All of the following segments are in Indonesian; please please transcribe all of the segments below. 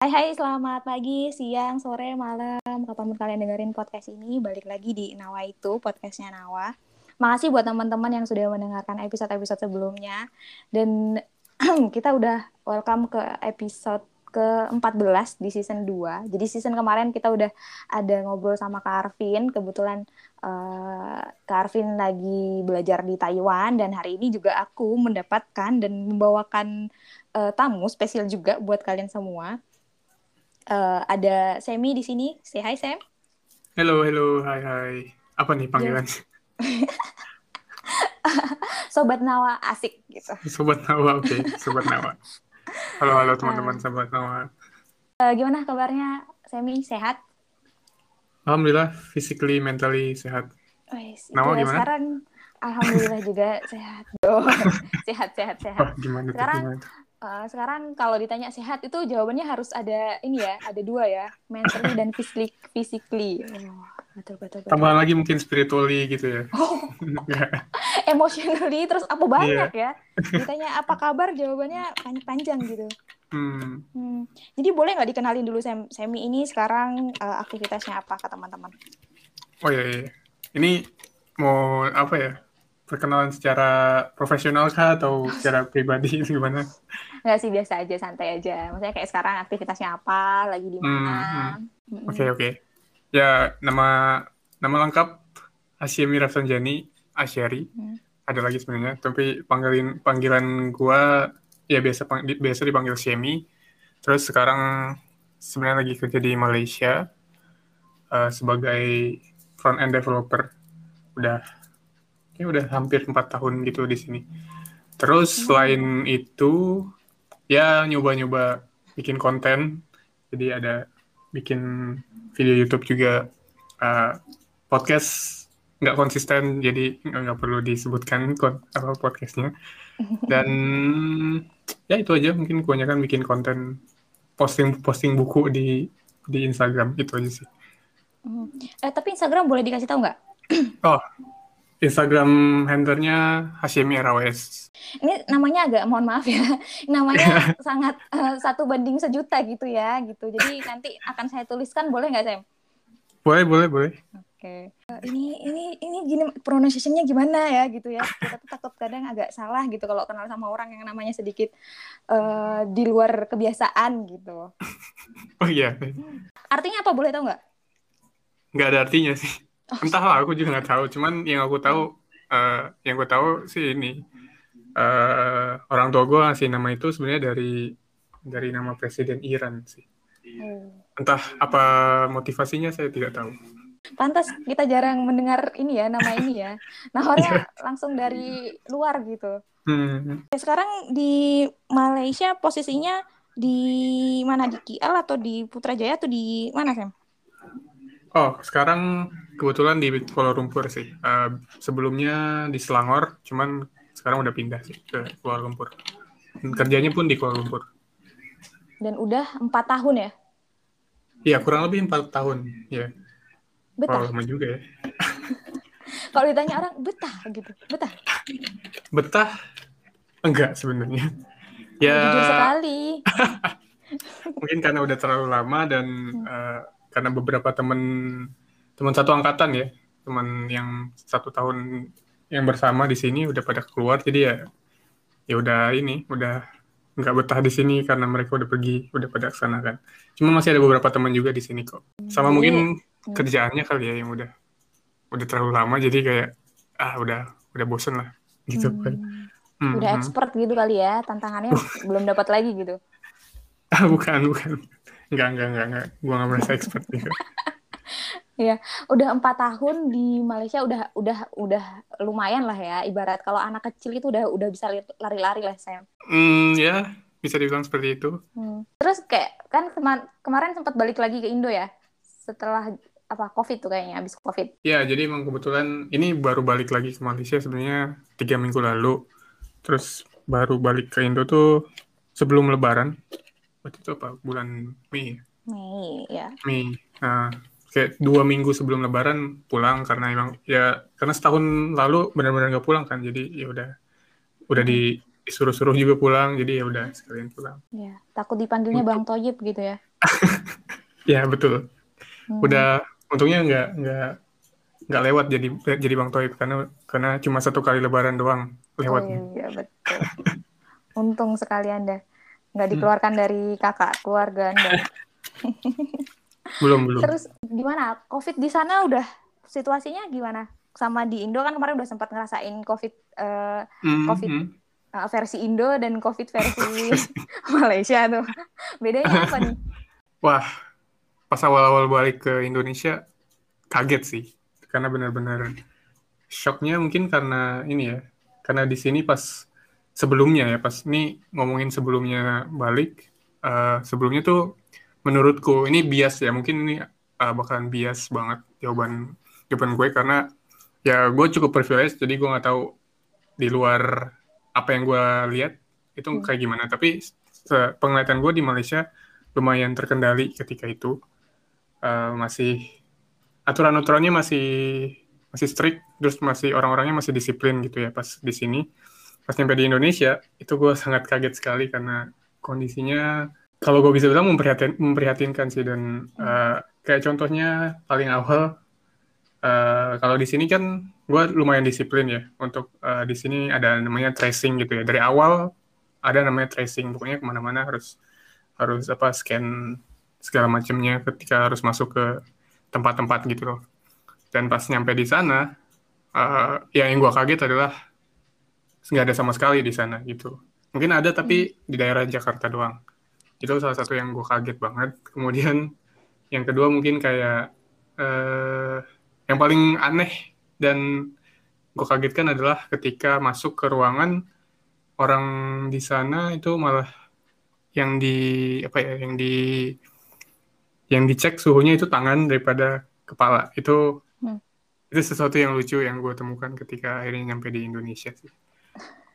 Hai hai, selamat pagi, siang, sore, malam, kapan pun kalian dengerin podcast ini, balik lagi di Nawa itu, podcastnya Nawa. Makasih buat teman-teman yang sudah mendengarkan episode-episode sebelumnya. Dan kita udah welcome ke episode ke-14 di season 2. Jadi season kemarin kita udah ada ngobrol sama Kak Arvin. Kebetulan uh, Kak Arvin lagi belajar di Taiwan dan hari ini juga aku mendapatkan dan membawakan uh, tamu spesial juga buat kalian semua uh, ada Semi di sini. Say hi Sam. Halo, halo, hai hai. Apa nih panggilan? Sobat Nawa asik gitu. Sobat Nawa, oke. Okay. Sobat Nawa. Halo, halo teman-teman uh, Sobat Nawa. Uh, gimana kabarnya Semi? Sehat? Alhamdulillah, physically, mentally sehat. Yes. Nawa gimana? Sekarang Alhamdulillah juga sehat. Oh, sehat, sehat, sehat. Oh, gimana sekarang, gimana? Uh, sekarang kalau ditanya sehat itu jawabannya harus ada ini ya, ada dua ya, mentally dan physically. physically. Oh, betul, betul, betul. Tambahan lagi mungkin spiritually gitu ya. Oh. Emotionally terus apa banyak yeah. ya? Ditanya apa kabar jawabannya panjang gitu. Hmm. Hmm. Jadi boleh nggak dikenalin dulu Sem Semi ini sekarang uh, aktivitasnya apa ke teman-teman? Oh iya, iya. Ini mau apa ya? Perkenalan secara profesional kah atau secara pribadi gimana? Enggak sih biasa aja santai aja. Maksudnya kayak sekarang aktivitasnya apa, lagi di mana? Hmm, hmm. Oke hmm. oke. Okay, okay. Ya nama nama lengkap Asyemi Rafsanjani Asyari. Hmm. Ada lagi sebenarnya, tapi panggilan panggilan gua ya biasa pang, biasa dipanggil Syemi. Terus sekarang sebenarnya lagi kerja di Malaysia uh, sebagai front end developer. Udah ini udah hampir empat tahun gitu di sini. Terus hmm. selain itu ya nyoba-nyoba bikin konten. Jadi ada bikin video YouTube juga uh, podcast nggak konsisten jadi nggak perlu disebutkan apa podcastnya dan ya itu aja mungkin kebanyakan bikin konten posting posting buku di di Instagram itu aja sih. Hmm. Eh tapi Instagram boleh dikasih tahu nggak? oh Instagram handlernya Hashimi RWS. Ini namanya agak mohon maaf ya, namanya sangat uh, satu banding sejuta gitu ya, gitu. Jadi nanti akan saya tuliskan, boleh nggak Sam? Boleh, boleh, boleh. Oke. Okay. Uh, ini ini ini gini pronunciation-nya gimana ya gitu ya? Kita tuh takut kadang agak salah gitu kalau kenal sama orang yang namanya sedikit uh, di luar kebiasaan gitu. Oh iya. Artinya apa boleh tahu nggak? Nggak ada artinya sih. Oh, Entahlah, aku juga nggak tahu. Cuman yang aku tahu, uh, yang gue tahu sih ini uh, orang tua gue ngasih nama itu sebenarnya dari dari nama presiden Iran sih. Hmm. Entah apa motivasinya saya tidak tahu. Pantas kita jarang mendengar ini ya nama ini ya. Nah orangnya yeah. langsung dari luar gitu. Hmm. Sekarang di Malaysia posisinya di mana di KL atau di Putrajaya atau di mana Sam? Oh, sekarang kebetulan di Kuala Lumpur sih. Uh, sebelumnya di Selangor, cuman sekarang udah pindah sih ke Kuala Lumpur. Dan kerjanya pun di Kuala Lumpur. Dan udah empat tahun ya? Iya, kurang lebih empat tahun. Ya. Betah. Oh, lama juga ya. Kalau ditanya orang, betah gitu. Betah. Betah? Enggak sebenarnya. Ya. Jujur sekali. Mungkin karena udah terlalu lama dan hmm. uh, karena beberapa teman teman satu angkatan ya teman yang satu tahun yang bersama di sini udah pada keluar jadi ya ya udah ini udah nggak betah di sini karena mereka udah pergi udah pada ke sana kan cuma masih ada beberapa teman juga di sini kok sama jadi, mungkin hmm. kerjaannya kali ya yang udah udah terlalu lama jadi kayak ah udah udah bosen lah gitu hmm. kan hmm. udah expert gitu kali ya tantangannya belum dapat lagi gitu ah bukan bukan Enggak, enggak, enggak, enggak. Gue gak merasa expert gitu. Iya, udah empat tahun di Malaysia udah udah udah lumayan lah ya. Ibarat kalau anak kecil itu udah udah bisa lari-lari lah saya. Hmm, ya bisa dibilang seperti itu. Hmm. Terus kayak kan kema kemarin sempat balik lagi ke Indo ya setelah apa COVID tuh kayaknya abis COVID. Ya, jadi emang kebetulan ini baru balik lagi ke Malaysia sebenarnya tiga minggu lalu. Terus baru balik ke Indo tuh sebelum Lebaran waktu itu apa bulan Mei Mei ya Mei nah kayak dua minggu sebelum Lebaran pulang karena emang ya karena setahun lalu benar-benar nggak pulang kan. Jadi ya udah udah di disuruh-suruh juga pulang jadi ya udah sekalian pulang. Ya takut dipanggilnya bang Toyib gitu ya. Ya betul. Hmm. udah untungnya nggak nggak nggak lewat jadi jadi bang Toyib karena karena cuma satu kali lebaran doang lewatnya. Oh, iya betul. Untung sekali anda nggak hmm. dikeluarkan hmm. dari kakak keluarga anda belum belum. Terus gimana? Covid di sana udah situasinya gimana? Sama di Indo kan kemarin udah sempat ngerasain covid uh, mm, covid Uh, versi Indo dan covid versi Malaysia tuh. Bedanya apa nih? Wah pas awal-awal balik ke Indonesia kaget sih. Karena benar-benar shocknya mungkin karena ini ya karena di sini pas sebelumnya ya pas ini ngomongin sebelumnya balik uh, sebelumnya tuh menurutku ini bias ya. Mungkin ini uh, bakalan bias banget jawaban jawaban gue karena ya gue cukup privilege jadi gue nggak tahu di luar apa yang gue lihat itu hmm. kayak gimana. Tapi penglihatan gue di Malaysia lumayan terkendali ketika itu. Uh, masih aturan-aturannya masih masih strict terus masih orang-orangnya masih disiplin gitu ya pas di sini. Pas nyampe di Indonesia itu gue sangat kaget sekali karena kondisinya kalau gue bisa bilang memprihatin, memprihatinkan sih dan uh, kayak contohnya paling awal uh, kalau di sini kan gue lumayan disiplin ya. Untuk uh, di sini ada namanya tracing gitu ya. Dari awal ada namanya tracing. Pokoknya ke mana-mana harus harus apa scan segala macamnya ketika harus masuk ke tempat-tempat gitu loh. Dan pas nyampe di sana uh, ya yang gue kaget adalah nggak ada sama sekali di sana gitu. Mungkin ada tapi hmm. di daerah Jakarta doang itu salah satu yang gue kaget banget. Kemudian yang kedua mungkin kayak uh, yang paling aneh dan gue kagetkan adalah ketika masuk ke ruangan orang di sana itu malah yang di apa ya yang di yang dicek suhunya itu tangan daripada kepala. Itu hmm. itu sesuatu yang lucu yang gue temukan ketika akhirnya nyampe di Indonesia sih.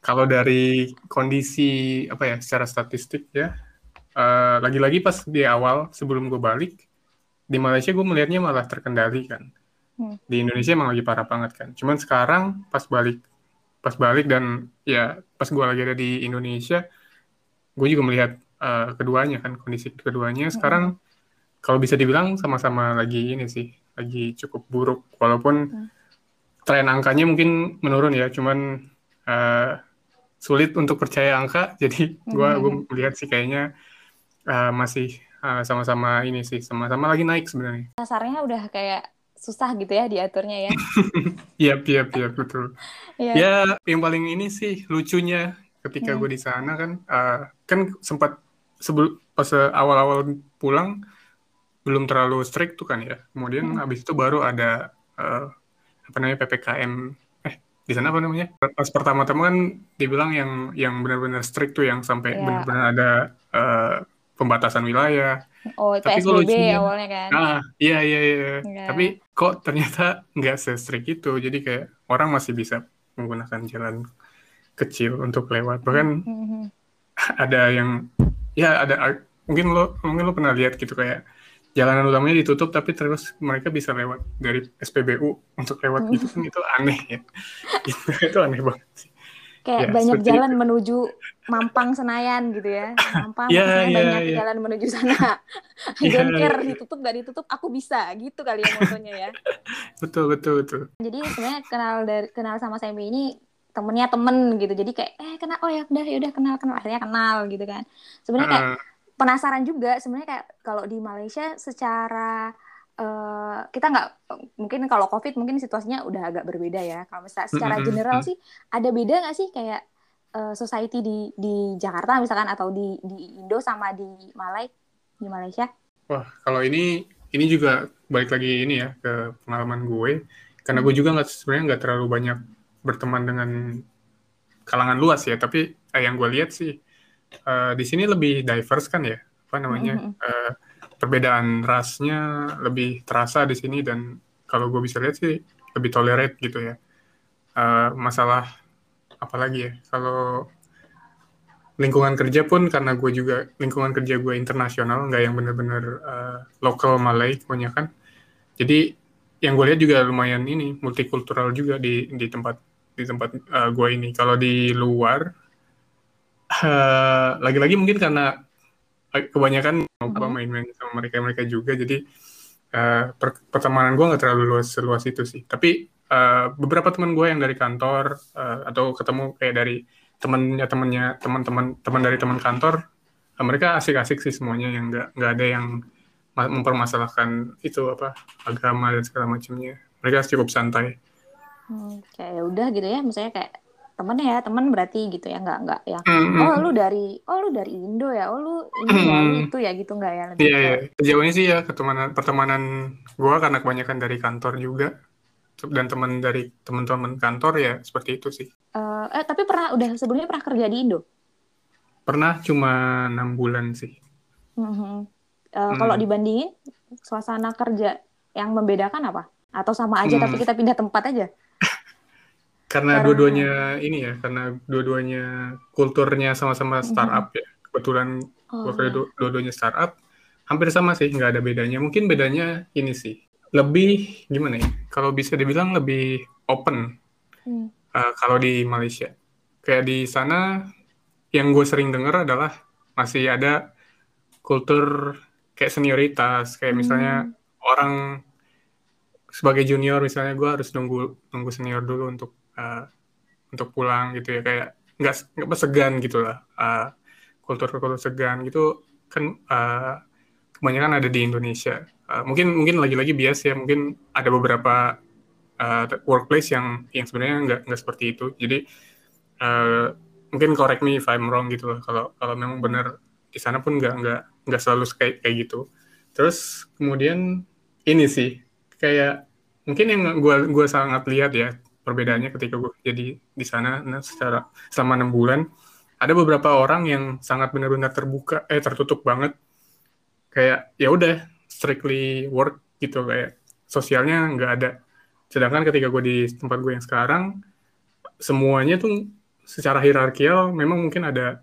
Kalau dari kondisi apa ya secara statistik ya eh, lagi-lagi pas di awal sebelum gue balik di Malaysia gue melihatnya malah terkendali kan hmm. di Indonesia emang lagi parah banget kan cuman sekarang pas balik pas balik dan ya pas gue lagi ada di Indonesia gue juga melihat uh, keduanya kan kondisi keduanya hmm. sekarang kalau bisa dibilang sama-sama lagi ini sih lagi cukup buruk walaupun hmm. tren angkanya mungkin menurun ya cuman uh, sulit untuk percaya angka jadi gue hmm. gue melihat sih kayaknya uh, masih eh, sama-sama ini sih sama-sama lagi naik sebenarnya. Kasarnya udah kayak susah gitu ya diaturnya ya. Iya, iya, iya, betul. yeah. Ya, yang paling ini sih lucunya ketika hmm. gue di sana kan, uh, kan sempat sebelum pas awal-awal pulang belum terlalu strict tuh kan ya. Kemudian hmm. habis itu baru ada uh, apa namanya ppkm eh di sana apa namanya pas pertama-tama kan dibilang yang yang benar-benar strict tuh yang sampai yeah. benar-benar ada uh, pembatasan wilayah. Oh, Tapi PSBB lucunya, awalnya kan? Nah, iya, iya, iya. Yeah. Tapi kok ternyata nggak se-strict itu. Jadi kayak orang masih bisa menggunakan jalan kecil untuk lewat. Bahkan mm-hmm. ada yang, ya ada, mungkin lo, mungkin lo pernah lihat gitu kayak jalanan utamanya ditutup tapi terus mereka bisa lewat dari SPBU untuk lewat gitu kan itu aneh ya. itu aneh banget sih kayak ya, banyak jalan itu. menuju Mampang Senayan gitu ya Mampang yeah, Senayan yeah, banyak yeah. jalan menuju sana yeah, don't care yeah. ditutup gak ditutup aku bisa gitu kali ya motonya ya betul betul betul jadi sebenarnya kenal dari kenal sama Sammy ini temennya temen gitu jadi kayak eh kenal oh ya udah ya udah kenal kenal akhirnya kenal gitu kan sebenarnya kayak uh. penasaran juga sebenarnya kayak kalau di Malaysia secara uh, kita nggak mungkin kalau covid mungkin situasinya udah agak berbeda ya. Kalau misalnya secara general sih ada beda nggak sih kayak uh, society di di Jakarta misalkan atau di di Indo sama di Malai di Malaysia? Wah kalau ini ini juga balik lagi ini ya ke pengalaman gue. Karena gue juga nggak sebenarnya nggak terlalu banyak berteman dengan kalangan luas ya. Tapi eh, yang gue lihat sih uh, di sini lebih diverse kan ya apa namanya mm -hmm. uh, perbedaan rasnya lebih terasa di sini dan kalau gue bisa lihat sih lebih tolerate gitu ya. Uh, masalah apalagi ya kalau lingkungan kerja pun karena gue juga lingkungan kerja gue internasional nggak yang benar-benar uh, lokal Malay kebanyakan. Jadi yang gue lihat juga lumayan ini multikultural juga di di tempat di tempat uh, gue ini. Kalau di luar uh, lagi-lagi mungkin karena kebanyakan mm-hmm. main-main sama mereka-mereka juga, jadi uh, per pertemanan gue nggak terlalu luas seluas itu sih. Tapi uh, beberapa teman gue yang dari kantor uh, atau ketemu kayak dari temennya temennya teman-teman teman dari teman kantor, uh, mereka asik-asik sih semuanya yang nggak nggak ada yang mempermasalahkan itu apa agama dan segala macamnya. Mereka cukup santai. Hmm, kayak ya udah gitu ya, misalnya kayak temen ya temen berarti gitu ya nggak nggak ya mm-hmm. oh lu dari oh lu dari Indo ya oh lu ini mm-hmm. ya lu itu ya gitu nggak ya iya yeah, yeah. sejauh ini sih ya pertemanan pertemanan gue karena kebanyakan dari kantor juga dan teman dari teman-teman kantor ya seperti itu sih uh, eh tapi pernah udah sebelumnya pernah kerja di Indo pernah cuma enam bulan sih mm-hmm. uh, mm. kalau dibandingin suasana kerja yang membedakan apa atau sama aja mm. tapi kita pindah tempat aja karena dua-duanya ini ya, karena dua-duanya kulturnya sama-sama mm-hmm. startup ya. Kebetulan oh, iya. dua-duanya startup, hampir sama sih, nggak ada bedanya. Mungkin bedanya ini sih, lebih gimana ya? Kalau bisa dibilang lebih open hmm. uh, kalau di Malaysia. Kayak di sana yang gue sering dengar adalah masih ada kultur kayak senioritas, kayak hmm. misalnya orang sebagai junior misalnya gue harus nunggu nunggu senior dulu untuk uh, untuk pulang gitu ya kayak nggak nggak segan gitu lah uh, kultur-kultur segan gitu kan uh, kebanyakan ada di Indonesia. Uh, mungkin mungkin lagi-lagi bias ya mungkin ada beberapa uh, workplace yang yang sebenarnya nggak nggak seperti itu. Jadi uh, mungkin correct me if I'm wrong gitu loh kalau kalau memang benar di sana pun nggak nggak nggak selalu kayak kayak gitu. Terus kemudian ini sih kayak mungkin yang gue gue sangat lihat ya perbedaannya ketika gue jadi di sana nah, secara selama enam bulan ada beberapa orang yang sangat benar-benar terbuka eh tertutup banget. Kayak ya udah strictly work gitu kayak sosialnya nggak ada. Sedangkan ketika gue di tempat gue yang sekarang semuanya tuh secara hierarkial memang mungkin ada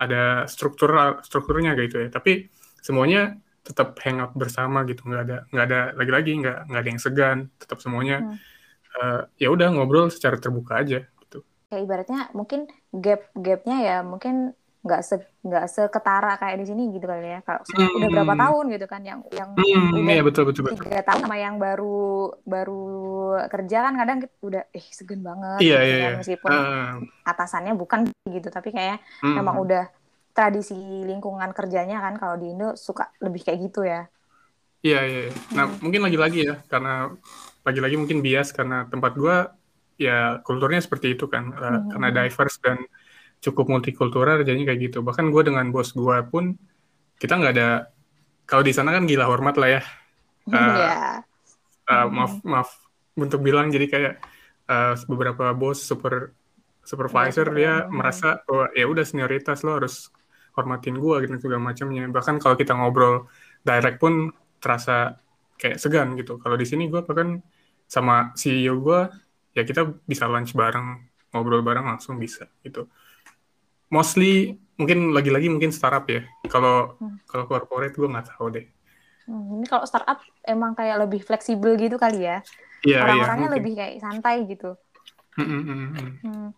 ada struktur strukturnya gitu ya. Tapi semuanya tetap hangout bersama gitu nggak ada nggak ada lagi-lagi nggak nggak ada yang segan tetap semuanya hmm uh, ya udah ngobrol secara terbuka aja gitu. Kayak ibaratnya mungkin gap-gapnya ya mungkin nggak se nggak seketara kayak di sini gitu kali ya kalau hmm. udah berapa tahun gitu kan yang yang hmm, iya, betul, betul, betul. tiga tahun sama yang baru baru kerja kan kadang kita udah eh segen banget iya, gitu iya, kan, iya. meskipun uh. atasannya bukan gitu tapi kayak hmm. memang udah tradisi lingkungan kerjanya kan kalau di Indo suka lebih kayak gitu ya iya iya, iya. nah hmm. mungkin lagi-lagi ya karena lagi-lagi mungkin bias karena tempat gue ya kulturnya seperti itu kan hmm. karena diverse dan cukup multikultural jadinya kayak gitu bahkan gue dengan bos gue pun kita nggak ada kalau di sana kan gila hormat lah ya uh, yeah. uh, maaf maaf untuk bilang jadi kayak uh, beberapa bos super supervisor yeah, dia hmm. merasa bahwa ya udah senioritas lo harus hormatin gue gitu segala macamnya bahkan kalau kita ngobrol direct pun terasa kayak segan gitu. Kalau di sini gue bahkan sama CEO gue ya kita bisa lunch bareng ngobrol bareng langsung bisa gitu. Mostly mungkin lagi-lagi mungkin startup ya. Kalau hmm. kalau corporate gue nggak tahu deh. Hmm, ini kalau startup emang kayak lebih fleksibel gitu kali ya? Yeah, iya, orang-orangnya yeah, lebih kayak santai gitu. Hmm, hmm, hmm, hmm. Hmm.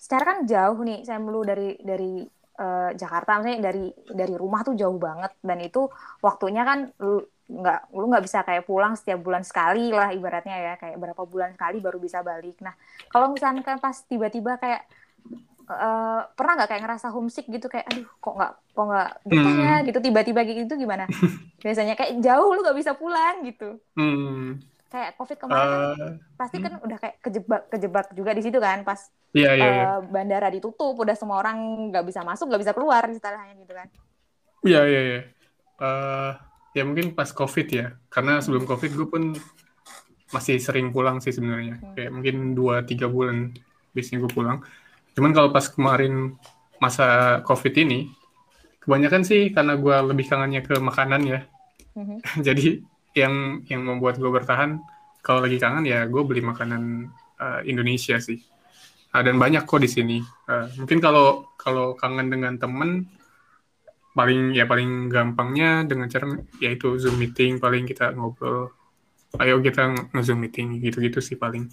secara kan jauh nih saya melu dari dari uh, Jakarta misalnya dari dari rumah tuh jauh banget. Dan itu waktunya kan nggak lu nggak bisa kayak pulang setiap bulan sekali lah ibaratnya ya kayak berapa bulan sekali baru bisa balik. Nah kalau misalnya kan pas tiba-tiba kayak uh, pernah nggak kayak ngerasa homesick gitu? Kayak aduh kok nggak kok nggak betah ya? Hmm. gitu tiba-tiba gitu gimana? Biasanya kayak jauh lu nggak bisa pulang gitu. Hmm. kayak covid kemarin uh, kan, pasti kan udah kayak kejebak kejebak juga di situ kan pas yeah, yeah, yeah. bandara ditutup udah semua orang nggak bisa masuk nggak bisa keluar istilahnya gitu kan. Iya iya iya. Eh, ya mungkin pas covid ya. Karena sebelum covid gue pun masih sering pulang sih sebenarnya. Hmm. kayak mungkin dua tiga bulan biasanya gue pulang. Cuman kalau pas kemarin masa covid ini kebanyakan sih karena gue lebih kangennya ke makanan ya. Hmm. jadi yang yang membuat gue bertahan kalau lagi kangen ya gue beli makanan uh, Indonesia sih. Uh, dan banyak kok di sini. Uh, mungkin kalau kalau kangen dengan temen paling ya paling gampangnya dengan cara yaitu zoom meeting paling kita ngobrol ayo kita nge-zoom meeting gitu-gitu sih paling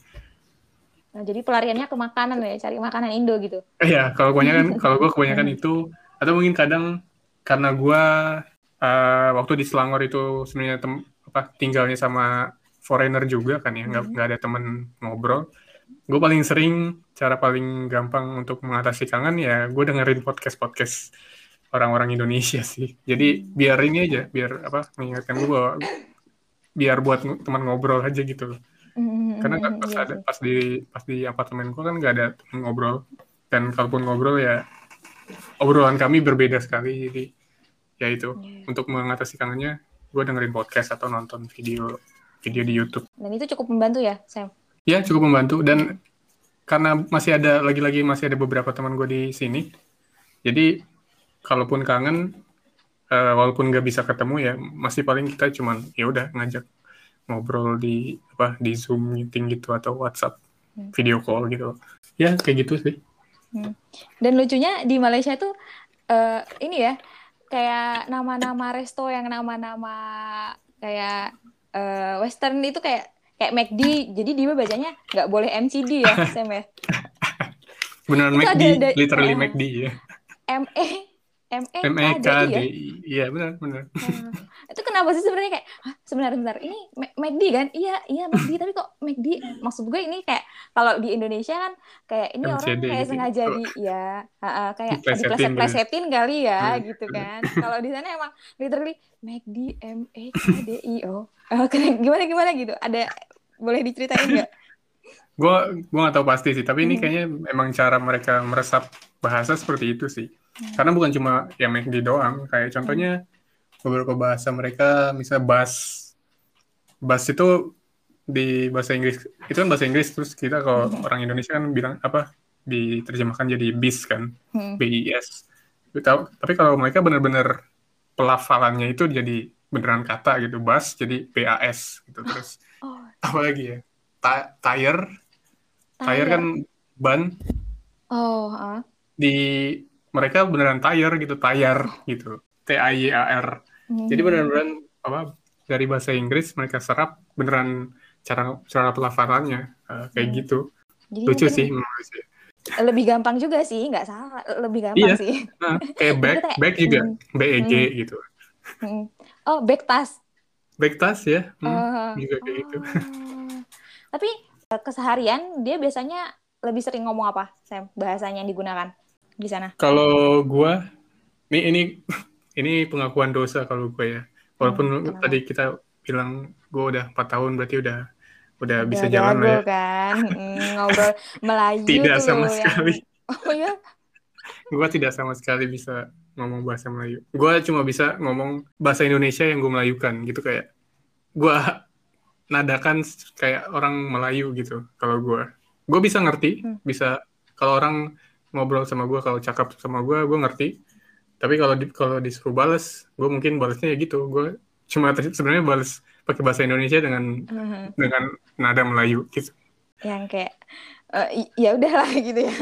Nah, jadi pelariannya ke makanan ya, cari makanan Indo gitu. Iya, kalau kebanyakan kalau gue kebanyakan itu atau mungkin kadang karena gue uh, waktu di Selangor itu sebenarnya tem apa tinggalnya sama foreigner juga kan ya, nggak hmm. ada temen ngobrol. Gue paling sering cara paling gampang untuk mengatasi kangen ya gue dengerin podcast podcast orang-orang Indonesia sih. Jadi biar ini aja, biar apa mengingatkan gue bahwa biar buat teman ngobrol aja gitu loh. Mm-hmm, Karena kan pas iya ada pas di pas di apartemen gue kan nggak ada teman ngobrol dan kalaupun ngobrol ya obrolan kami berbeda sekali jadi ya itu yeah. untuk mengatasi kangennya gue dengerin podcast atau nonton video video di YouTube. Dan itu cukup membantu ya, Sam? Ya cukup membantu dan karena masih ada lagi-lagi masih ada beberapa teman gue di sini, jadi kalaupun kangen uh, walaupun nggak bisa ketemu ya masih paling kita cuman ya udah ngajak ngobrol di apa di zoom meeting gitu atau WhatsApp hmm. video call gitu ya kayak gitu sih. Hmm. dan lucunya di Malaysia tuh uh, ini ya kayak nama-nama resto yang nama-nama kayak uh, Western itu kayak kayak McD jadi dia bacanya nggak boleh MCD ya Sam ya. Beneran McD ada, literally uh, McD ya. ME M E K D I. Iya benar benar. Hmm. itu kenapa sih sebenarnya kayak sebenarnya sebentar ini McD kan? Iya iya McD tapi kok McD maksud gue ini kayak kalau di Indonesia kan kayak ini MCD orang kayak gitu. sengaja di ya uh, uh, kayak dipleset plesetin kali ya hmm. gitu kan. kalau di sana emang literally McD M E K D I O. Oh, gimana gimana gitu? Ada boleh diceritain nggak? gue gue gak tahu pasti sih tapi ini hmm. kayaknya emang cara mereka meresap bahasa seperti itu sih Hmm. Karena bukan cuma yang McD doang, kayak contohnya beberapa bahasa mereka, misalnya bass, bass itu di bahasa Inggris itu kan bahasa Inggris terus kita kalau hmm. orang Indonesia kan bilang apa diterjemahkan jadi bis kan hmm. B I S tapi kalau mereka benar-benar pelafalannya itu jadi beneran kata gitu bass jadi B A S gitu terus oh. apa lagi ya Ta tire tire kan ban oh uh. di mereka beneran tayar gitu tayar gitu T A Y A R hmm. jadi beneran apa dari bahasa Inggris mereka serap beneran cara cara pelafalannya uh, kayak hmm. gitu jadi lucu sih menurut saya lebih gampang juga sih nggak salah lebih gampang iya. sih nah, kayak bag bag juga hmm. B E G hmm. gitu hmm. oh bag tas bag tas ya hmm, uh, juga kayak uh, gitu oh. tapi eh, keseharian dia biasanya lebih sering ngomong apa Sam bahasanya yang digunakan di sana? Kalau gue, ini ini ini pengakuan dosa kalau gue ya. Walaupun hmm, tadi kita bilang gue udah empat tahun berarti udah udah, bisa jalan lah ya. kan hmm, ngobrol Melayu tidak sama yang... sekali oh ya gue tidak sama sekali bisa ngomong bahasa Melayu gue cuma bisa ngomong bahasa Indonesia yang gue melayukan gitu kayak gue nadakan kayak orang Melayu gitu kalau gue gue bisa ngerti hmm. bisa kalau orang ngobrol sama gue kalau cakap sama gue gue ngerti. Tapi kalau di, kalau disuruh balas gue mungkin balasnya ya gitu. Gue cuma sebenarnya balas pakai bahasa Indonesia dengan uh-huh. dengan nada Melayu gitu. Yang kayak uh, ya udahlah gitu ya.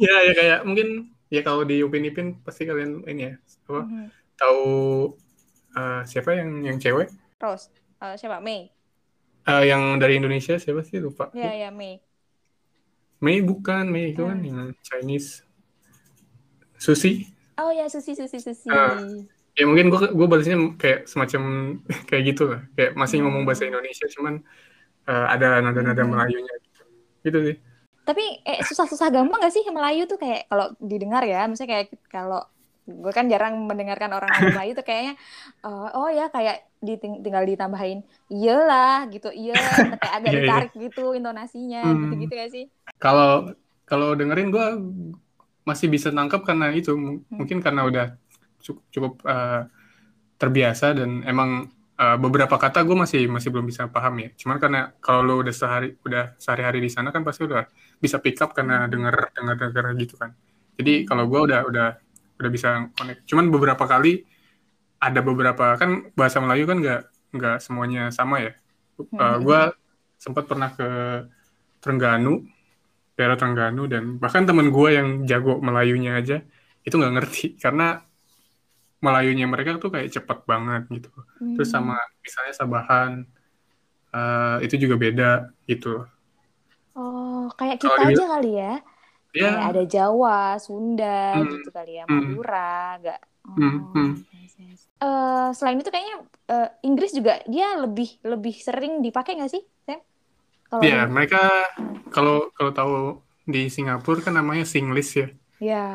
Ya ya kayak mungkin ya kalau di Upin Ipin pasti kalian ini ya apa uh-huh. tahu uh, siapa yang yang cewek? Rose. Uh, siapa? Mei. Uh, yang dari Indonesia siapa sih? Lupa. Ya ya Mei Mei bukan, Mei itu kan hmm. yang Chinese. Susi? Oh ya, Susi, Susi, Susi. Uh, ya mungkin gue gue balasnya kayak semacam kayak gitu lah. Kayak masih hmm. ngomong bahasa Indonesia, cuman uh, ada nada-nada hmm. Melayunya gitu. Gitu sih. Tapi eh, susah-susah gampang gak sih Melayu tuh kayak kalau didengar ya, misalnya kayak kalau gue kan jarang mendengarkan orang Melayu tuh kayaknya uh, oh ya kayak diting tinggal ditambahin iyalah gitu iya kayak agak yeah, iya. ditarik yeah. gitu intonasinya hmm. gitu gitu ya sih kalau kalau dengerin gue masih bisa nangkep karena itu hmm. mungkin karena udah cukup, cukup uh, terbiasa dan emang uh, beberapa kata gue masih masih belum bisa paham ya cuman karena kalau lo udah sehari udah sehari-hari di sana kan pasti udah bisa pick up karena denger denger denger gitu kan jadi kalau gue udah udah udah bisa connect. Cuman beberapa kali ada beberapa kan bahasa Melayu kan nggak nggak semuanya sama ya. Hmm. Uh, eh, gue sempat pernah ke Trengganu, daerah Trengganu dan bahkan temen gue yang jago Melayunya aja itu nggak ngerti karena Melayunya mereka tuh kayak cepet banget gitu. Hmm. Terus sama misalnya Sabahan uh, itu juga beda gitu. Oh Oh, kayak kita aja kali ya. Ya, Kayak ada Jawa, Sunda Hmm. gitu kali ya, Hmm. Madura. Oh, Hmm, hmm. yes, yes. Eh, selain itu kayaknya eh, Inggris juga dia lebih lebih sering dipakai nggak sih? Kalau Iya, mereka kalau kalau tahu di Singapura kan namanya Singlish ya. ya.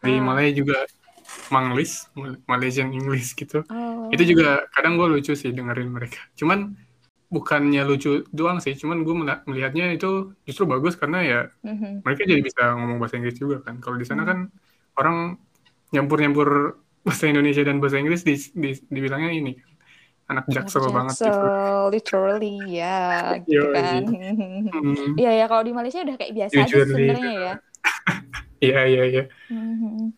Di Ah. Malaya juga Manglish, Malaysian English gitu. Oh. Itu juga kadang gue lucu sih dengerin mereka. Cuman bukannya lucu doang sih, cuman gue melihatnya itu justru bagus karena ya Mhm. mereka jadi bisa ngomong bahasa Inggris juga kan. Kalau di sana Hmm. kan orang nyampur-nyampur bahasa Indonesia dan bahasa Inggris di, di- dibilangnya ini anak jaksel banget gitu. Jaksel, literally ya, gitu kan. Hmm, Iya ya, kalau di Malaysia udah kayak biasa aja Jujur sih. sebenarnya ya. Iya iya iya. Mhm.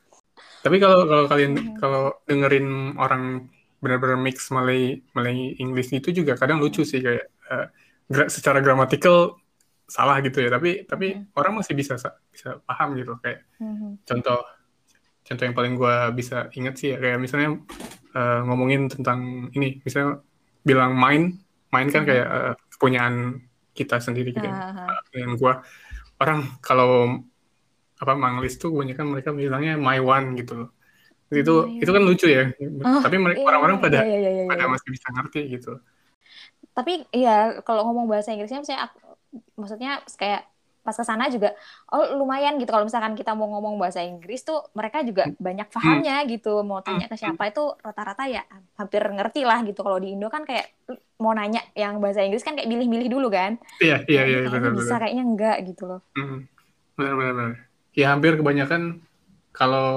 Tapi kalau kalau kalian Mhm. kalau dengerin orang benar-benar mix Malay Malay English itu juga kadang lucu sih kayak eh, gra- secara gramatikal salah gitu ya. Tapi tapi Mhm. orang masih bisa sa- bisa paham gitu kayak Mhm. contoh contoh yang paling gua bisa ingat sih ya kayak misalnya eh, ngomongin tentang ini misalnya bilang main main kan Mhm. kayak eh, kepunyaan kita sendiri gitu ya. Ah, dengan gua orang kalau apa manglis tuh kebanyakan mereka bilangnya my one gitu loh itu My itu kan lucu ya Oh, tapi mereka iya, orang-orang pada iya, iya, iya, iya. pada masih bisa ngerti gitu Tapi iya kalau ngomong bahasa Inggrisnya misalnya aku- maksudnya kayak pas ke sana juga oh lumayan gitu. Kalau misalkan kita mau ngomong bahasa Inggris tuh mereka juga banyak pahamnya gitu. Mau tanya ke siapa itu rata-rata ya hampir ngerti lah gitu. Kalau di Indo kan kayak mau nanya yang bahasa Inggris kan kayak milih-milih dulu kan. Iya iya iya benar bisa benar. kayaknya enggak gitu loh. Hmm, benar benar benar. Ya hampir kebanyakan kalau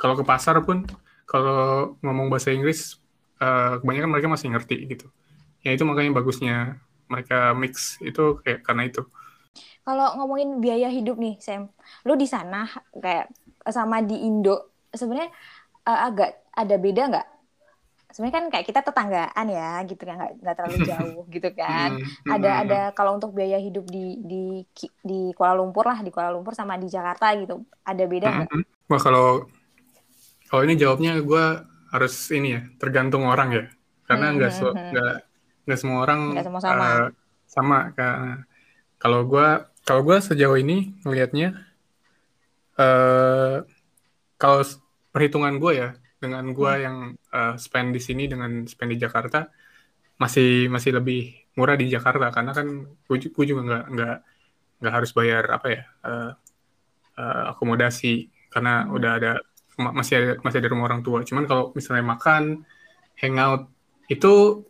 kalau ke pasar pun kalau ngomong bahasa Inggris eh, kebanyakan mereka masih ngerti gitu. Ya itu makanya bagusnya mereka mix itu kayak karena itu Kalau ngomongin biaya hidup nih, Sam, lu di sana kayak sama di Indo sebenarnya eh, agak ada beda nggak? Sebenarnya kan kayak kita tetanggaan ya, gitu kan nggak nggak terlalu jauh gitu kan. Hmm, Ada hmm, ada kalau untuk biaya hidup di di di Kuala Lumpur lah, di Kuala Lumpur sama di Jakarta gitu, ada beda nggak? Wah kalau kalau ini jawabnya gue harus ini ya tergantung orang ya karena nggak nggak nggak semua orang Nggak semua sama. eh, sama Ka- kalau gue kalau gue sejauh ini ngelihatnya eh kalau perhitungan gue ya dengan gue Hmm. yang eh, spend di sini dengan spend di Jakarta masih masih lebih murah di Jakarta karena kan gue, juga nggak nggak nggak harus bayar apa ya eh, eh, akomodasi karena Hmm. udah ada ma- masih ada masih ada rumah orang tua. Cuman kalau misalnya makan, hangout itu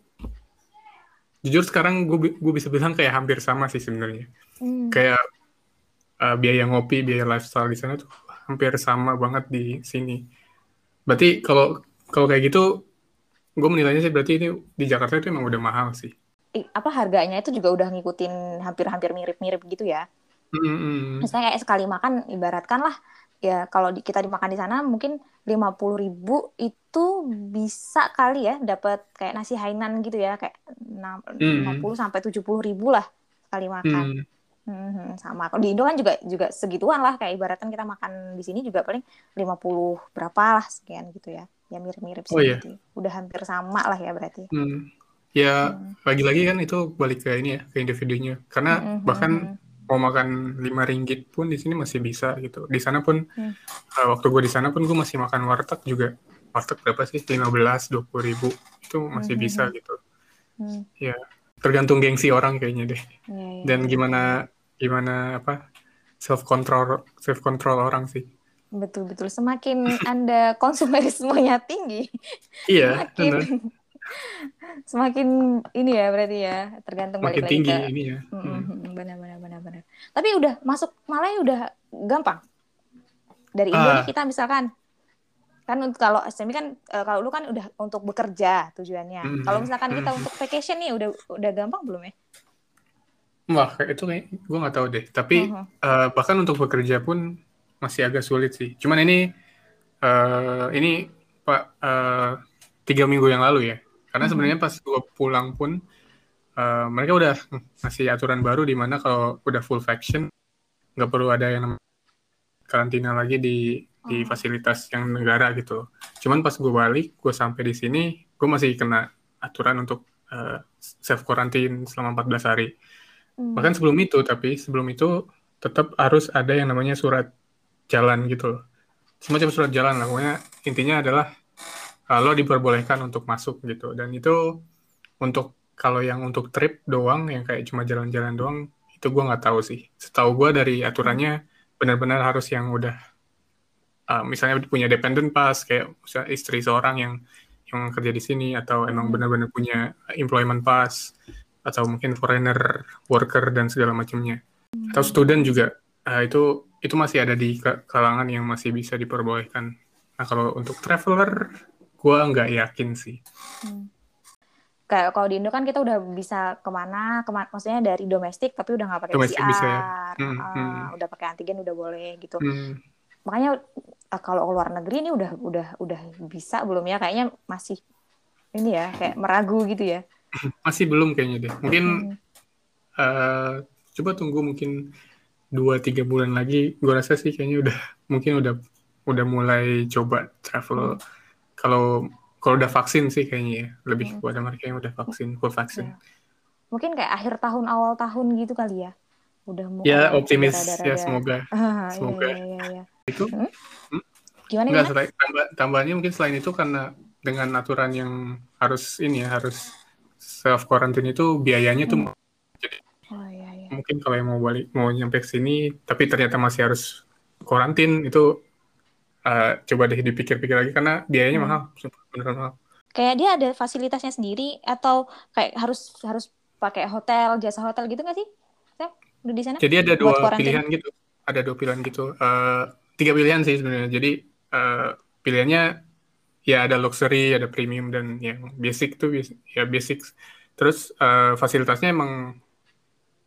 jujur sekarang gue gue bisa bilang kayak hampir sama sih sebenarnya. Hmm. Kayak eh, biaya ngopi, biaya lifestyle di sana tuh hampir sama banget di sini. Berarti kalau kalau kayak gitu gue menilainya sih berarti ini di Jakarta itu emang udah mahal sih. Apa harganya itu juga udah ngikutin hampir-hampir mirip-mirip gitu ya? Mm-mm. Misalnya kayak sekali makan ibaratkan lah ya kalau di, kita dimakan di sana mungkin 50.000 ribu itu bisa kali ya dapat kayak nasi Hainan gitu ya kayak Hmm. 50 sampai 70 ribu lah sekali makan. Hmm. Mhm, sama kalau di Indo kan juga juga segituan lah kayak ibaratkan kita makan di sini juga paling 50 berapa lah sekian gitu ya. Ya mirip-mirip sih Oh, iya. Udah hampir sama lah ya berarti. Hmm. Ya Hmm. lagi-lagi kan itu balik ke ini ya ke individunya karena Mhm, bahkan mhm. Mau makan 5 ringgit pun di sini masih bisa gitu. Di sana pun Hmm. eh, waktu gue di sana pun gue masih makan warteg juga. Warteg berapa sih? 15 20 ribu itu masih Hmm, bisa hmm, gitu. Hmm, Ya tergantung gengsi orang kayaknya deh. iya, iya, Dan gimana gimana apa self control self control orang sih. Betul betul. Semakin Anda konsumerismenya tinggi, Iya, semakin semakin ini ya berarti ya tergantung Makin balik lagi tinggi ke ini ya. Mm, Hmm. mm, Tapi udah masuk Malaya udah gampang. Dari Indo Ah. nih kita misalkan kan untuk kalau SMI kan eh, kalau lu kan udah untuk bekerja tujuannya. Mm, Kalau misalkan kita mm. untuk vacation nih udah udah gampang belum ya? Wah, itu kayak gue nggak tahu deh. Tapi Mhm. eh, bahkan untuk bekerja pun masih agak sulit sih. Cuman ini eh, ini Pak eh, tiga minggu yang lalu ya. Karena Mhm. sebenarnya pas gue pulang pun eh, mereka udah ngasih aturan baru di mana kalau udah full vaccine nggak perlu ada yang namanya karantina lagi di di Oh. fasilitas yang negara gitu. Cuman pas gue balik, gue sampai di sini, gue masih kena aturan untuk eh, self quarantine selama 14 hari. Hmm. Bahkan sebelum itu, tapi sebelum itu tetap harus ada yang namanya surat jalan gitu loh. Semacam surat jalan lah, pokoknya intinya adalah uh, lo diperbolehkan untuk masuk gitu. Dan itu untuk kalau yang untuk trip doang, yang kayak cuma jalan-jalan doang, itu gue nggak tahu sih. Setahu gue dari aturannya benar-benar harus yang udah uh, misalnya punya dependent pass kayak misalnya istri seorang yang yang kerja di sini atau emang hmm. benar-benar punya employment pass atau mungkin foreigner worker dan segala macamnya hmm. atau student juga uh, itu itu masih ada di kalangan yang masih bisa diperbolehkan nah kalau untuk traveler gue nggak yakin sih hmm. Kayak kalau di Indo kan kita udah bisa ke mana ke mana maksudnya dari domestik tapi udah nggak pakai domestik PCR bisa ya. hmm, uh, hmm. udah pakai antigen udah boleh gitu hmm. makanya uh, kalau luar negeri ini udah udah udah bisa belum ya kayaknya masih ini ya kayak meragu gitu ya masih belum kayaknya deh. Mungkin hmm. uh, coba tunggu mungkin dua tiga bulan lagi. Gue rasa sih kayaknya udah mungkin udah udah mulai coba travel. Hmm. Kalau kalau udah vaksin sih kayaknya ya lebih hmm. kepada mereka yang udah vaksin, full vaksin. Ya. Mungkin kayak akhir tahun awal tahun gitu kali ya. Udah mulai. Ya optimis ya semoga. Ah, iya, semoga. Ya, ya, ya, Itu. Hmm? Hmm? Gimana? Enggak, gimana? Tambah, tambahannya mungkin selain itu karena dengan aturan yang harus ini ya harus self quarantine itu biayanya tuh hmm. jadi oh, iya, iya. mungkin kalau yang mau balik mau nyampe ke sini tapi ternyata masih harus karantin itu uh, coba deh dipikir-pikir lagi karena biayanya hmm. mahal beneran mahal. Kayak dia ada fasilitasnya sendiri atau kayak harus harus pakai hotel jasa hotel gitu nggak sih? Saya di sana? Jadi ada dua pilihan gitu. Ada dua pilihan gitu. Uh, tiga pilihan sih sebenarnya. Jadi uh, pilihannya ya ada luxury, ada premium dan yang basic tuh ya basic. Terus uh, fasilitasnya emang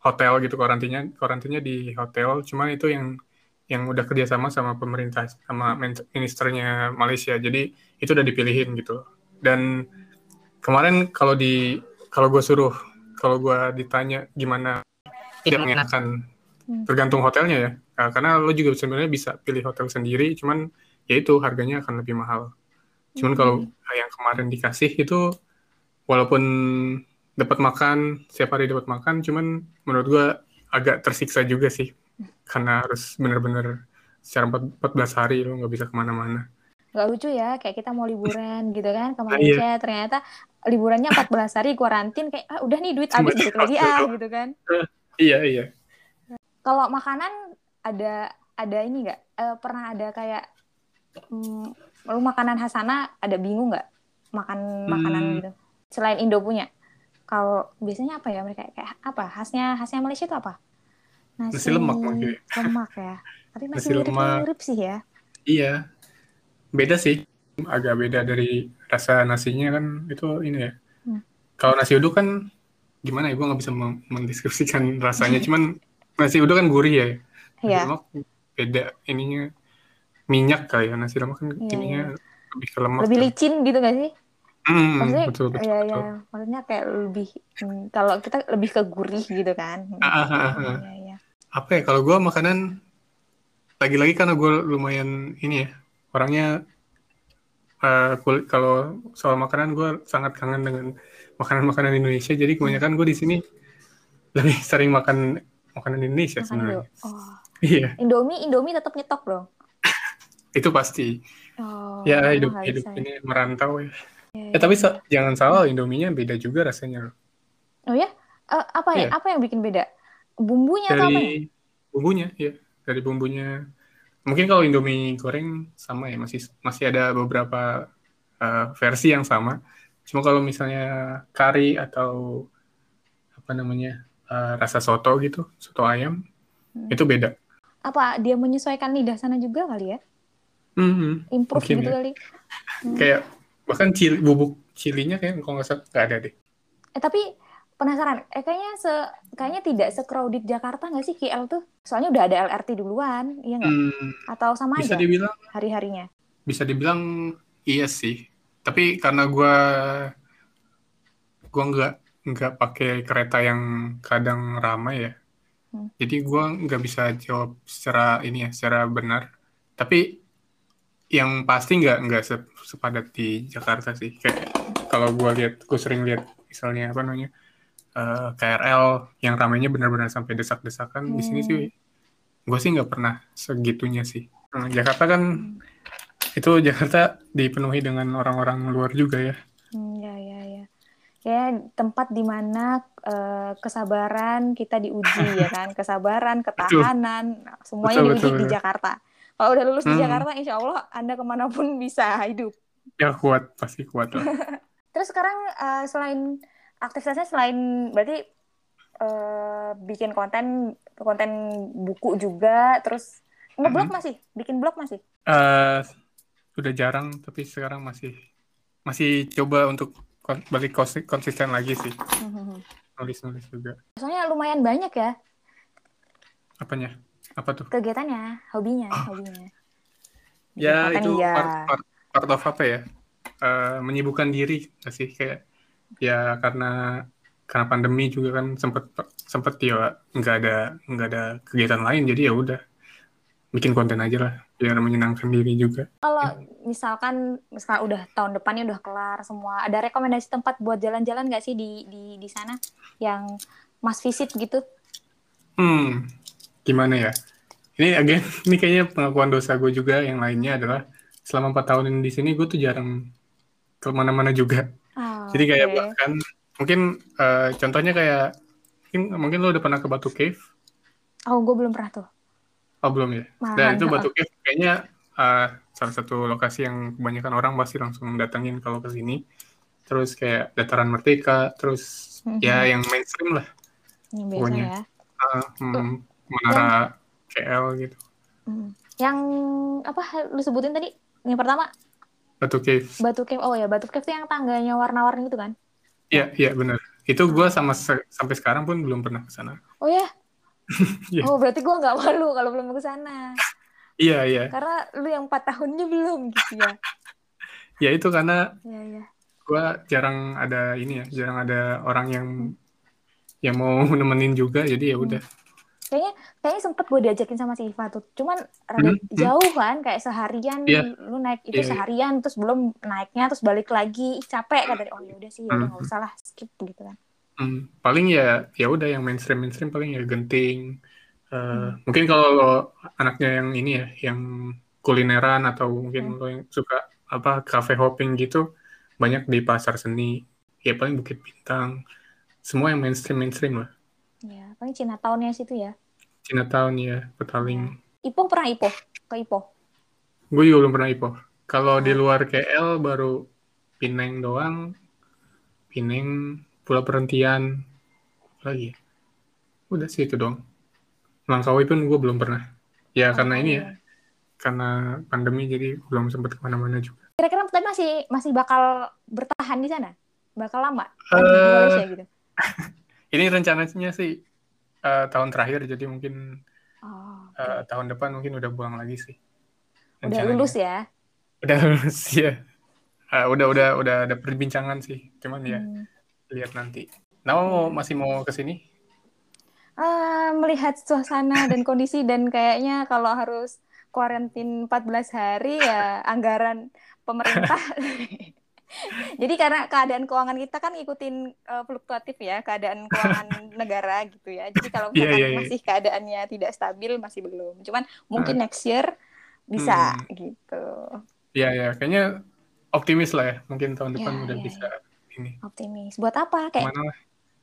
hotel gitu karantinnya karantinnya di hotel. Cuman itu yang yang udah kerjasama sama pemerintah sama ministernya Malaysia. Jadi itu udah dipilihin gitu. Dan kemarin kalau di kalau gue suruh kalau gue ditanya gimana tidak mengenakan hmm. tergantung hotelnya ya. Karena lo juga sebenarnya bisa pilih hotel sendiri, cuman ya itu harganya akan lebih mahal. Cuman kalau hmm. yang kemarin dikasih itu walaupun dapat makan setiap hari dapat makan, cuman menurut gua agak tersiksa juga sih karena harus benar-benar secara 14 hari lo nggak bisa ke mana-mana. Gak lucu ya, kayak kita mau liburan gitu kan ke Malaysia, iya. ternyata liburannya 14 hari kuarantin kayak ah, udah nih duit habis balik lagi ah gitu kan. iya iya. Kalau makanan ada ada ini nggak? Uh, pernah ada kayak hmm, lu makanan khasana ada bingung nggak makan makanan hmm. gitu selain Indo punya kalau biasanya apa ya mereka kayak apa khasnya khasnya Malaysia itu apa nasi, nasi lemak mungkin lemak ya. Tapi masih mirip mirip sih ya. Iya. Beda sih. Agak beda dari rasa nasinya kan itu ini ya. Hmm. kalau nasi uduk kan gimana ya? Gue nggak bisa mendeskripsikan rasanya. Cuman nasi uduk kan gurih ya. Iya. lemak beda ininya. Minyak kali ya. Nasi lemak kan yeah, ininya yeah. lebih ke lemak lebih licin gitu gak sih? Hmm, maksudnya betul, betul, ya, betul. ya maksudnya kayak lebih hmm, kalau kita lebih ke gurih gitu kan. Ah, ah, ah, ah. Ya, ya. Apa ya kalau gue makanan lagi-lagi karena gue lumayan ini ya orangnya uh, kalau soal makanan gue sangat kangen dengan makanan-makanan Indonesia. Jadi kebanyakan gue di sini lebih sering makan makanan Indonesia sebenarnya. Oh. iya. Indomie Indomie tetap nyetok dong itu pasti. Oh, ya hidup hidup saya. ini merantau ya, ya, ya tapi ya. jangan salah Indominya beda juga rasanya. Oh ya? Uh, apa ya. ya apa yang bikin beda bumbunya dari apa ya? bumbunya ya dari bumbunya mungkin kalau Indomie goreng sama ya masih masih ada beberapa uh, versi yang sama cuma kalau misalnya kari atau apa namanya uh, rasa soto gitu soto ayam hmm. itu beda apa dia menyesuaikan lidah sana juga kali ya Mm-hmm. Improve Mungkin gitu ya. kali. Hmm. Kayak bahkan cili, bubuk cilinya kayak kalau nggak salah nggak ada deh. Eh tapi penasaran, eh kayaknya se kayaknya tidak se-crowded Jakarta nggak sih KL tuh? Soalnya udah ada LRT duluan, iya nggak? Hmm, Atau sama bisa aja dibilang, hari-harinya? Bisa dibilang iya sih. Tapi karena gue gue nggak nggak pakai kereta yang kadang ramai ya. Hmm. Jadi gue nggak bisa jawab secara ini ya, secara benar. Tapi yang pasti nggak nggak sepadat di Jakarta sih kayak kalau gue lihat gue sering lihat misalnya apa namanya uh, KRL yang ramainya benar-benar sampai desak-desakan. Hmm. Di sini sih gue sih nggak pernah segitunya sih. Nah, Jakarta kan hmm. itu Jakarta dipenuhi dengan orang-orang luar juga ya. Hmm, ya ya ya. Kayak tempat di mana uh, kesabaran kita diuji ya kan, kesabaran, ketahanan, betul. semuanya betul, diuji betul, di betul. Jakarta. Kalau udah lulus hmm. di Jakarta, insya Allah Anda ke mana pun bisa hidup. Ya kuat, pasti kuat lah. Terus sekarang uh, selain aktivitasnya selain berarti uh, bikin konten konten buku juga, terus ngeblog mm -hmm. masih, bikin blog masih? Uh, udah jarang, tapi sekarang masih masih coba untuk balik konsisten lagi sih. Nulis-nulis juga. Soalnya lumayan banyak ya. Apanya? Apa tuh? Kegiatannya, hobinya, oh. hobinya. Ya, itu ya. Part, part, part of apa ya? Uh, menyibukkan diri sih kayak ya karena karena pandemi juga kan sempet sempet ya nggak ada nggak ada kegiatan lain jadi ya udah bikin konten aja lah biar menyenangkan diri juga. Kalau misalkan misalkan udah tahun depannya udah kelar semua, ada rekomendasi tempat buat jalan-jalan nggak sih di di di sana yang mas visit gitu? Hmm, gimana ya? Ini again, ini kayaknya pengakuan dosa gue juga. Yang lainnya adalah selama empat tahun ini di sini gue tuh jarang ke mana-mana juga. Oh, Jadi kayak okay. bahkan mungkin uh, contohnya kayak mungkin mungkin lo udah pernah ke Batu Cave? Oh, gue belum pernah tuh. Oh belum ya. Malahan, Dan itu Batu Cave kayaknya uh, salah satu lokasi yang kebanyakan orang pasti langsung datengin kalau ke sini. Terus kayak dataran Merdeka, terus mm-hmm. ya yang mainstream lah. Yang biasa pokoknya. ya. Uh, hmm, menara yang... KL gitu. Mm. Yang apa lu sebutin tadi? Yang pertama? Batu Cave. Batu Cave. Oh ya, Batu Cave itu yang tangganya warna-warni itu kan? Iya, iya benar. Itu gue sama se- sampai sekarang pun belum pernah ke sana. Oh ya? yeah. Oh berarti gue nggak malu kalau belum ke sana. Iya iya. Karena lu yang empat tahunnya belum gitu ya. ya itu karena ya, ya. gue jarang ada ini ya, jarang ada orang yang hmm. yang mau nemenin juga, jadi ya hmm. udah. Hmm. Kayaknya kayaknya sempet gue diajakin sama si Iva tuh, cuman rada hmm. jauh kan, kayak seharian yeah. lu naik itu yeah, iya. seharian, terus belum naiknya terus balik lagi, capek kan dari oh ya udah sih, ya udah nggak hmm. usah lah skip gitu kan. Hmm, paling ya ya udah yang mainstream mainstream paling ya genting. Uh, hmm. Mungkin kalau lo anaknya yang ini ya, yang kulineran atau mungkin hmm. lo yang suka apa cafe hopping gitu, banyak di pasar seni. Ya paling Bukit Bintang. Semua yang mainstream mainstream lah. Ya, paling Cina tahunnya situ ya. Cina tahun ya, Petaling. Ya. Ipoh pernah Ipoh? Ke Ipoh? Gue juga belum pernah Ipoh. Kalau oh. di luar KL baru Pineng doang. Pineng pulau perhentian lagi udah sih itu dong Langkawi pun gue belum pernah ya oh, karena ini ya karena pandemi jadi belum sempat ke mana-mana juga kira-kira tapi masih masih bakal bertahan di sana bakal lama uh, di Malaysia gitu ini rencananya sih uh, tahun terakhir jadi mungkin oh, okay. uh, tahun depan mungkin udah buang lagi sih rencananya. udah lulus ya udah lulus ya uh, udah udah udah ada perbincangan sih cuman ya hmm lihat nanti. Nah, mau masih mau ke sini? Uh, melihat suasana dan kondisi dan kayaknya kalau harus kuarantin 14 hari ya anggaran pemerintah. Jadi karena keadaan keuangan kita kan ikutin uh, fluktuatif ya, keadaan keuangan negara gitu ya. Jadi kalau yeah, yeah, yeah. masih keadaannya tidak stabil masih belum. Cuman mungkin uh, next year bisa hmm. gitu. Iya yeah, ya, yeah. kayaknya optimis lah ya. Mungkin tahun depan yeah, udah yeah, bisa yeah ini. Optimis. Buat apa? Kayak Mana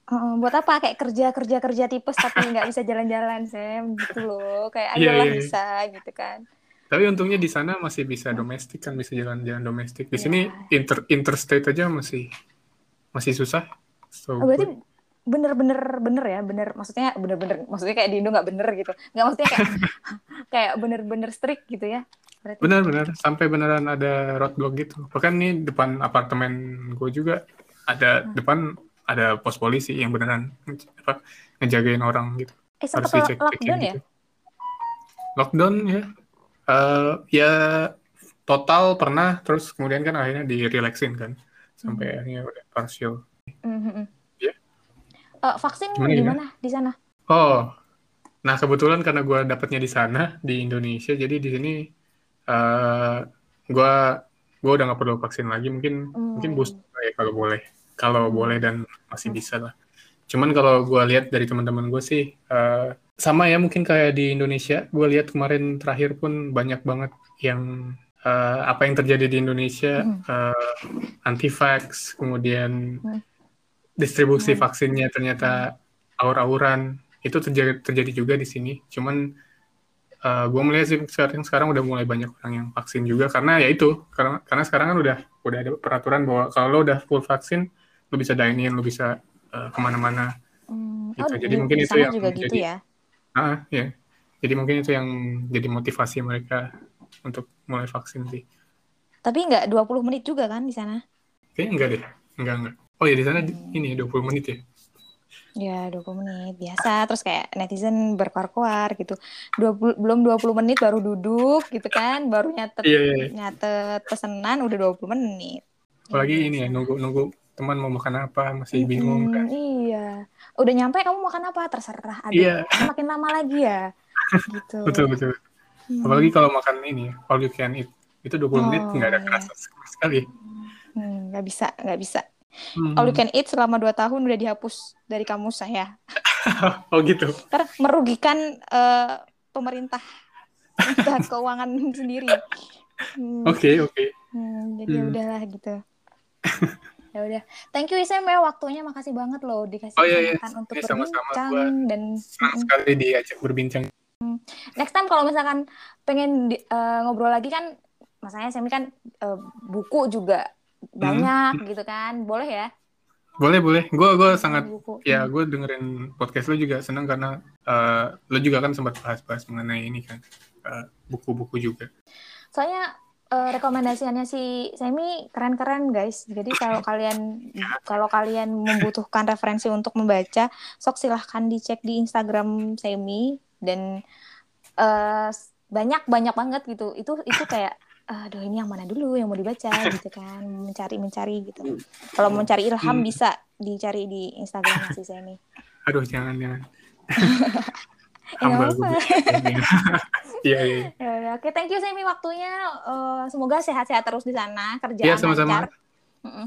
Uh, buat apa kayak kerja kerja kerja tipes tapi nggak bisa jalan-jalan Sam gitu loh kayak yeah, yeah, yeah. bisa gitu kan tapi untungnya di sana masih bisa domestik kan bisa jalan-jalan domestik. Di yeah. sini inter interstate aja masih masih susah so, oh, berarti bener-bener bener ya bener. Maksudnya bener-bener maksudnya kayak di Indo nggak bener gitu. Nggak maksudnya kayak kayak bener-bener strict gitu ya bener-bener sampai beneran ada roadblock gitu. Bahkan nih depan apartemen gue juga ada hmm. depan ada pos polisi yang beneran apa ngejagain orang gitu. Eh, harus dicek lockdown ya? gitu. lockdown ya uh, ya total pernah terus kemudian kan akhirnya direlaksin kan sampai hmm. akhirnya udah partial mm -hmm uh, vaksin gimana, gimana di sana? Oh, nah kebetulan karena gue dapetnya di sana di Indonesia, jadi di sini uh, eh, gue gue udah nggak perlu vaksin lagi, mungkin hmm. mungkin booster ya kalau boleh, kalau hmm. boleh dan masih bisa lah. Cuman kalau gue lihat dari teman-teman gue sih uh, sama ya mungkin kayak di Indonesia. Gue lihat kemarin terakhir pun banyak banget yang uh, apa yang terjadi di Indonesia hmm. uh, anti vax, kemudian hmm. distribusi hmm. vaksinnya ternyata aur-auran itu terjadi terjadi juga di sini. Cuman uh, gue melihat sih sekarang sekarang udah mulai banyak orang yang vaksin juga karena ya itu karena karena sekarang kan udah udah ada peraturan bahwa kalau lo udah full vaksin lo bisa dine in lo bisa uh, ke mana-mana hmm. gitu. oh, jadi di, mungkin di itu yang juga gitu jadi, ya ah ya jadi mungkin itu yang jadi motivasi mereka untuk mulai vaksin sih tapi nggak 20 menit juga kan di sana kayaknya enggak deh enggak enggak oh ya di sana hmm. ini 20 menit ya Ya 20 menit biasa terus kayak netizen berkoar-koar gitu. 20 belum 20 menit baru duduk gitu kan, baru nyatet yeah, yeah, yeah. nyatet pesanan udah 20 menit. Apalagi ya, ini ya nunggu nunggu teman mau makan apa masih bingung hmm, kan. Iya. Udah nyampe kamu makan apa terserah ada. Iya. Makin lama lagi ya. gitu. betul betul. Hmm. Apalagi kalau makan ini all you can eat itu 20 oh, menit nggak ada iya. kerasa sekali. Hmm, nggak bisa nggak bisa Hmm. All you can eat selama 2 tahun udah dihapus dari kamu saya. oh gitu. Karena merugikan uh, pemerintah pemerintah keuangan sendiri. Hmm. Oke oke. Hmm, jadi hmm. udahlah gitu. Ya udah. Thank you Isem ya waktunya makasih banget loh dikasih oh, iya, iya. untuk ya, berbincang sama -sama dan senang sekali diajak berbincang. Hmm. Next time kalau misalkan pengen di, uh, ngobrol lagi kan, masanya Semi kan uh, buku juga banyak hmm. gitu kan boleh ya boleh boleh gue gue sangat buku. ya gue dengerin podcast lo juga seneng karena uh, lo juga kan sempat bahas-bahas mengenai ini kan eh, buku-buku uh, juga soalnya uh, rekomendasiannya si Semi keren-keren guys. Jadi kalau kalian kalau kalian membutuhkan referensi untuk membaca sok silahkan dicek di Instagram Semi. Dan uh, banyak banyak banget gitu. Itu itu kayak aduh ini yang mana dulu yang mau dibaca? Gitu kan. Mencari mencari gitu. Kalau mau mencari ilham hmm. bisa dicari di Instagram si Semi. Aduh jangan jangan ya, Iya, iya. Ya, oke, thank you Semi waktunya. Uh, semoga sehat-sehat terus di sana, kerjaan ya, sama-sama.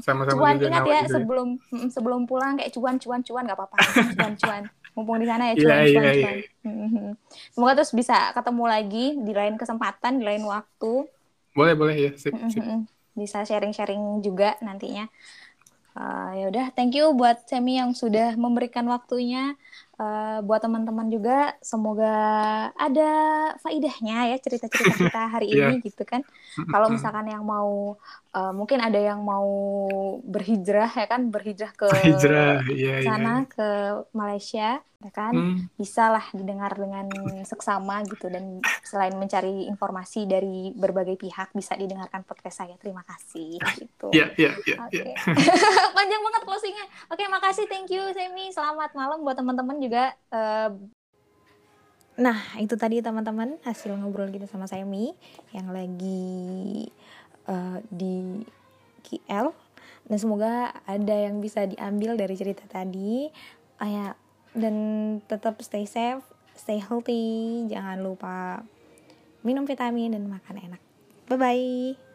Sama-sama cuan juga ingat ya sebelum ya. sebelum pulang kayak cuan cuan cuan nggak apa-apa cuan cuan mumpung di sana ya cuan yeah, cuan yeah, cuan. Yeah. Semoga terus bisa ketemu lagi di lain kesempatan di lain waktu. Boleh, boleh ya. Sip, sip. Bisa sharing-sharing juga nantinya. Uh, ya udah, thank you buat Semi yang sudah memberikan waktunya. Uh, buat teman-teman juga, semoga ada faidahnya ya cerita-cerita kita hari yeah. ini gitu kan. Kalau misalkan yang mau, uh, mungkin ada yang mau berhijrah ya kan, berhijrah ke Hijrah, yeah, sana yeah. ke Malaysia ya kan? Hmm. bisa lah didengar dengan seksama gitu. Dan selain mencari informasi dari berbagai pihak bisa didengarkan podcast saya. Terima kasih gitu. Ya ya ya panjang banget closingnya. Oke okay, makasih. Thank you Semi. Selamat malam buat teman-teman juga uh, nah itu tadi teman-teman hasil ngobrol kita sama Semi yang lagi uh, di KL dan semoga ada yang bisa diambil dari cerita tadi kayak dan tetap stay safe, stay healthy, jangan lupa minum vitamin dan makan enak. Bye bye.